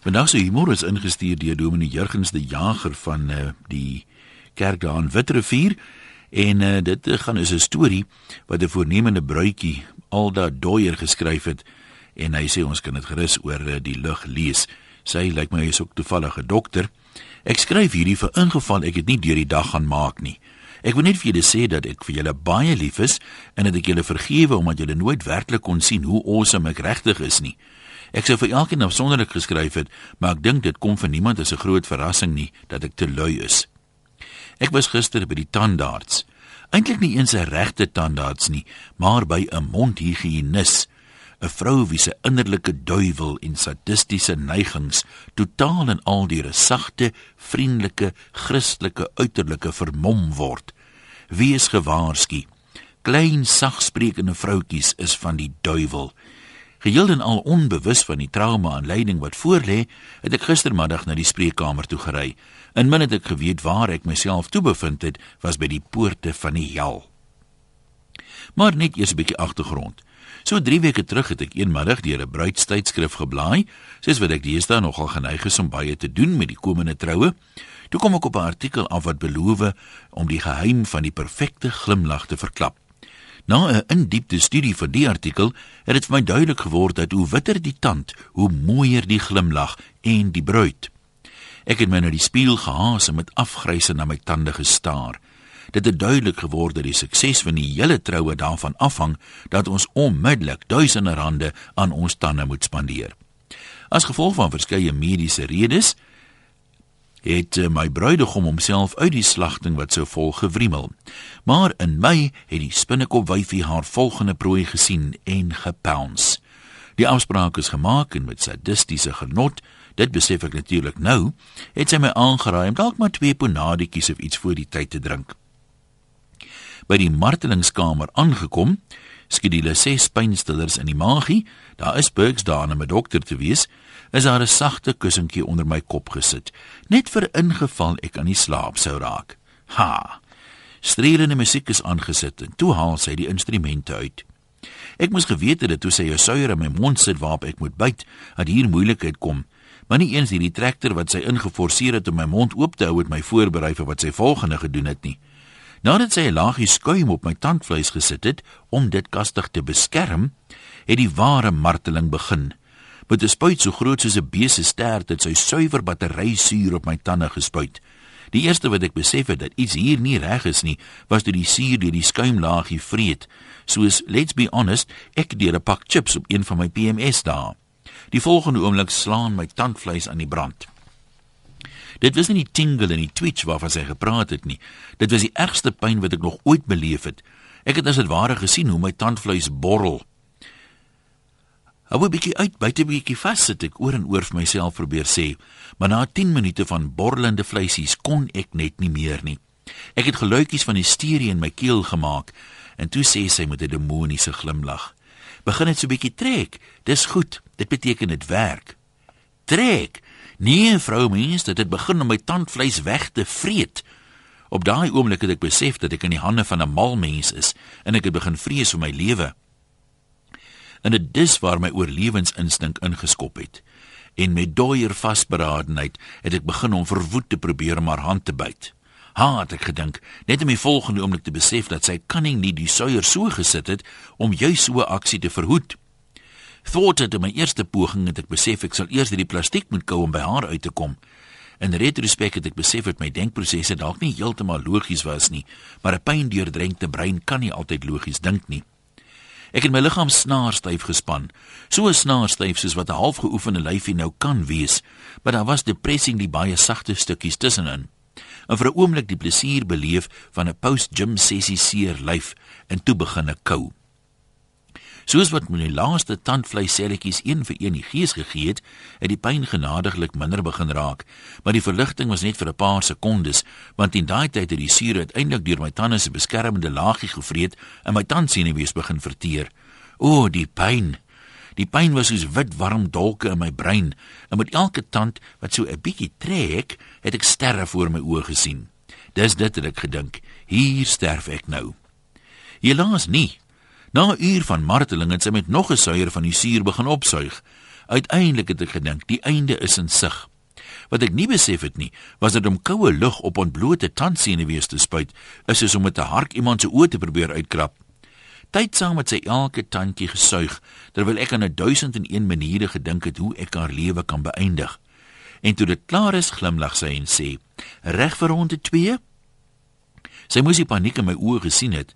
Vandag se humor is ingestuur deur Dominee Jurgens die Jager van uh, die kerk daar in Witrifuur en uh, dit gaan is 'n storie wat 'n voornemende bruidjie Alda Doyer geskryf het en hy sê ons kan dit gerus oor uh, die lug lees. Sy lyk my is ook toevallig 'n dokter. Ek skryf hierdie vir ingeval ek dit nie deur die dag gaan maak nie. Ek wil net vir julle sê dat ek vir julle baie lief is en dat ek julle vergewe omdat julle nooit werklik kon sien hoe awesome ek regtig is nie. Ek sou vir elkeen afsonderlik geskryf het, maar ek dink dit kom vir niemand as 'n groot verrassing nie dat ek te lui is. Ek was gister by die tandarts. Eintlik nie eens 'n regte tandarts nie, maar by 'n mondhigienis. 'n Vrou wie se innerlike duiwel en sadistiese neigings totaal en al deur 'n sagte, vriendelike, Christelike uiterlike vermom word. Wie is gewaarsku? Klein sagsprekende vroutjies is van die duiwel. Geheel en al onbewus van die trauma en lyding wat voorlê, het ek gistermiddag na die spreekkamer toe gery. In min het ek geweet waar ek myself toe bevind het, was by die poorte van die hel. Maar net eers 'n bietjie agtergrond. So 3 weke terug het ek eenmiddag deur 'n bruidstydskrif geblaai, soos wat ek deesdae nogal geneig is om baie te doen met die komende troue. Toe kom ek op 'n artikel af wat beloof om die geheim van die perfekte glimlag te verklap. Na 'n indiepte studie van die artikel het dit vir my duidelik geword dat hoe witter die tand, hoe mooier die glimlag en die bruid. Ek het my na die spieël gehaas en met afgryse na my tande gestaar. Dit het duidelik geword dat die sukses van die hele troue daarvan afhang dat ons onmiddellik duisende rande aan ons tande moet spandeer. As gevolg van verskeie mediese redes het eh, my bruidegom homself uit die slagting wat sou volg gewrimmel. Maar in my het die spinnekop wyfie haar volgende prooi gesien en gepounce. Die afspraak is gemaak en met sadistiese genot, dit besef ek natuurlik nou, het sy my aangeraai om dalk maar twee ponadetjies of iets voor die tyd te drink. By die martelingskamer aangekom, die ses pynstillers in die magie, daar is Burks daar om 'n dokter te wees, is daar 'n sagte kussentjie onder my kop gesit, net vir ingeval ek aan die slaap sou raak. Ha. Streelende musiek is aangesit en toe haal sy die instrumente uit. Ek moes geweet het toe sy 'n suiwer in my mond sit waarop ek moet byt, dat hier moeilikheid kom. Maar nie eens hierdie trekker wat sy ingeforseer het om my mond oop te hou het my voorberei vir wat sy volgende gedoen het nie. Nadat sy 'n laagie skuim op my tandvleis gesit het om dit kastig te beskerm, het die ware marteling begin met 'n spuit so groot soos 'n bees se stert het sy suiwer battery suur op my tande gespuit. Die eerste wat ek besef het dat iets hier nie reg is nie, was toe die suur deur die skuimlaagie vreet. Soos let's be honest, ek deur 'n pak chips op een van my PMS dae. Die volgende oomblik slaan my tandvleis aan die brand. Dit was nie die tingle en die twitch waarvan sy gepraat het nie. Dit was die ergste pyn wat ek nog ooit beleef het. Ek het as dit ware gesien hoe my tandvleis borrel. Hou 'n bietjie uit, buite 'n bietjie vas sit ek oor en oor vir myself probeer sê, maar na 10 minute van borrelende vleisies kon ek net nie meer nie. Ek het geluitjies van hysterie in my keel gemaak en toe sê sy met 'n demoniese glimlag: "Begin net so 'n bietjie trek. Dis goed. Dit beteken dit werk." Trek. Nee, vrou mens, dit het begin om my tandvleis weg te vreet. Op daai oomblik het ek besef dat ek in die hande van 'n mal mens is en ek het begin vrees vir my lewe en dit dis waar my oorlewingsinstink ingeskop het. En met dooier vasberadenheid het ek begin om verwoed te probeer om haar hand te byt. Ha, het ek gedink, net om die volgende oomblik te besef dat sy kanning nie die suier so gesit het om juis so 'n aksie te verhoed. Het in my eerste poging het ek besef ek sal eers die plastiek moet kou om by haar uit te kom. In retrospek het ek besef dat my denkprosesse dalk nie heeltemal logies was nie, maar 'n pyndeurdrenkte brein kan nie altyd logies dink nie. Ek het my liggaam snaarstyf gespan, so snaarstyf soos wat 'n halfgeoefende lyfie nou kan wees, maar daar was depressie die baie sagte stukkies tussenin. En vir 'n oomblik die plesier beleef van 'n post-gym sessie seer lyf en toe begin ek kou. Soos wat my laaste tandvleisselletjies een vir een die gees gegee het, het die pyn genadiglik minder begin raak, maar die verligting was net vir 'n paar sekondes, want in daai tyd het die suur uiteindelik deur my tande se beskermende laagie gevreet en my tandsenuwees begin verteer. O, die pyn. Die pyn was soos wit warm dolke in my brein, en met elke tand wat so 'n bietjie trek, het ek sterre voor my oë gesien. Dis dit het ek gedink, hier sterf ek nou. Helaas nie. Na 'n uur van marteling het sy met nog 'n suier van die suur begin opsuig. Uiteindelik het ek gedink, die einde is in sig. Wat ek nie besef het nie, was dat om koue lug op ontblote tandsenuwees te spuit, is soos om met 'n hark iemand se oë te probeer uitkrap. Tydsaam het sy elke tandjie gesuig terwyl ek aan 'n 1001 maniere gedink het hoe ek haar lewe kan beëindig. En toe dit klaar is, glimlag sy en sê: "Reg vir ronde 2?" Sy moes die paniek in my oë gesien het.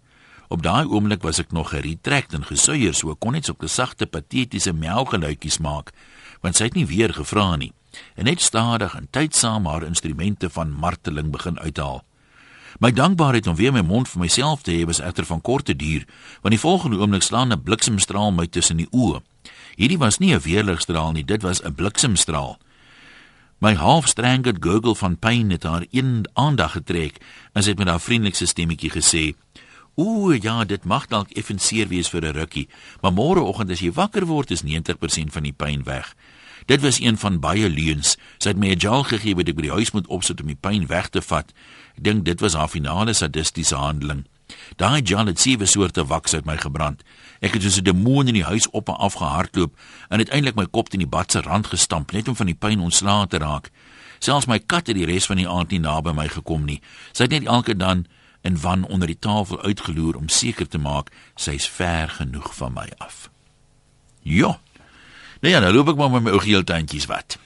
Op daai oomblik was ek nog geretrekt en gesuier, so kon net so 'n sagte patetiese meaugeluitjies maak, want sy het nie weer gevra nie. En net stadig en tydsaam haar instrumente van marteling begin uithaal. My dankbaarheid om weer my mond vir myself te hê was egter van korte duur, want die volgende oomblik slaan 'n bliksemstraal my tussen die oë. Hierdie was nie 'n weerligstraal nie, dit was 'n bliksemstraal. My half-strangled gurgle van pyn het haar een aandag getrek en sy het met haar vriendelikste stemmetjie gesê: "Ooh, ja, dit mag dalk effens seer wees vir 'n rukkie, maar môreoggend as jy wakker word, is 90% van die pyn weg." Dit was een van baie leuns. Sy het my 'n gel gegee wat ek by die huis moet opsit om die pyn weg te vat. Ek dink dit was haar finale sadistiese handeling. Daai gel het sewe soorte waks uit my gebrand. Ek het soos 'n demoon in die huis op en af gehardloop en uiteindelik my kop teen die bad se rand gestamp net om van die pyn ontslae te raak. Selfs my kat het die res van die aand nie naby my gekom nie. Sy het net elke dan en wan onder die tafel uitgeloer om seker te maak sy's ver genoeg van my af. Ja. Nou ja, nou loop ek maar met my ou geel tandjies wat.